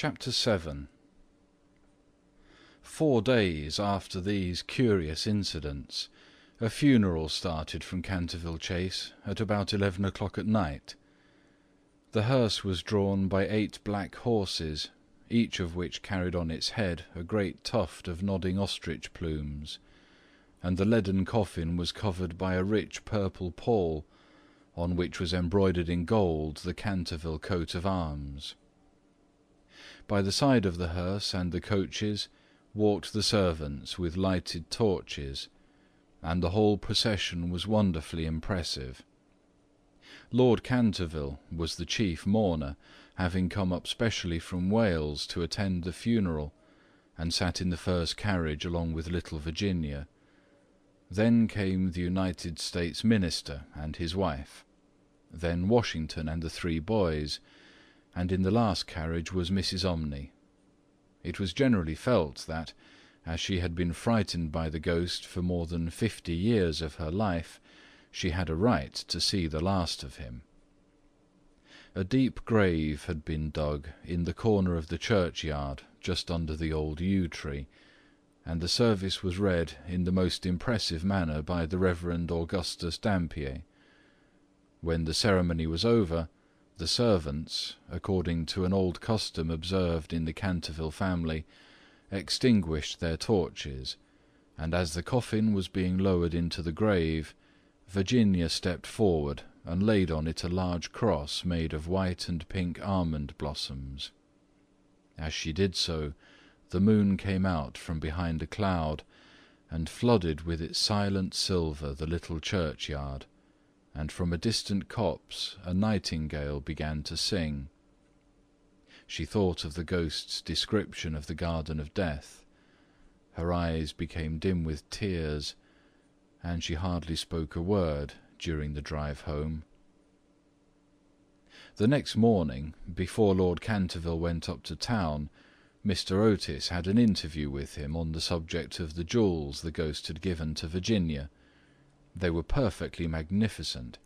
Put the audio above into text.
CHAPTER VII Four days after these curious incidents, a funeral started from Canterville Chase at about eleven o'clock at night. The hearse was drawn by eight black horses, each of which carried on its head a great tuft of nodding ostrich plumes, and the leaden coffin was covered by a rich purple pall, on which was embroidered in gold the Canterville coat of arms. By the side of the hearse and the coaches walked the servants with lighted torches, and the whole procession was wonderfully impressive. Lord Canterville was the chief mourner, having come up specially from Wales to attend the funeral, and sat in the first carriage along with little Virginia. Then came the United States Minister and his wife; then Washington and the three boys and in the last carriage was Mrs. Umney. It was generally felt that, as she had been frightened by the ghost for more than fifty years of her life, she had a right to see the last of him. A deep grave had been dug in the corner of the churchyard just under the old yew tree, and the service was read in the most impressive manner by the Reverend Augustus Dampier. When the ceremony was over, the servants, according to an old custom observed in the Canterville family, extinguished their torches, and as the coffin was being lowered into the grave, Virginia stepped forward and laid on it a large cross made of white and pink almond blossoms. As she did so, the moon came out from behind a cloud and flooded with its silent silver the little churchyard and from a distant copse a nightingale began to sing. She thought of the ghost's description of the garden of death; her eyes became dim with tears, and she hardly spoke a word during the drive home. The next morning, before Lord Canterville went up to town, Mr. Otis had an interview with him on the subject of the jewels the ghost had given to Virginia. They were perfectly magnificent,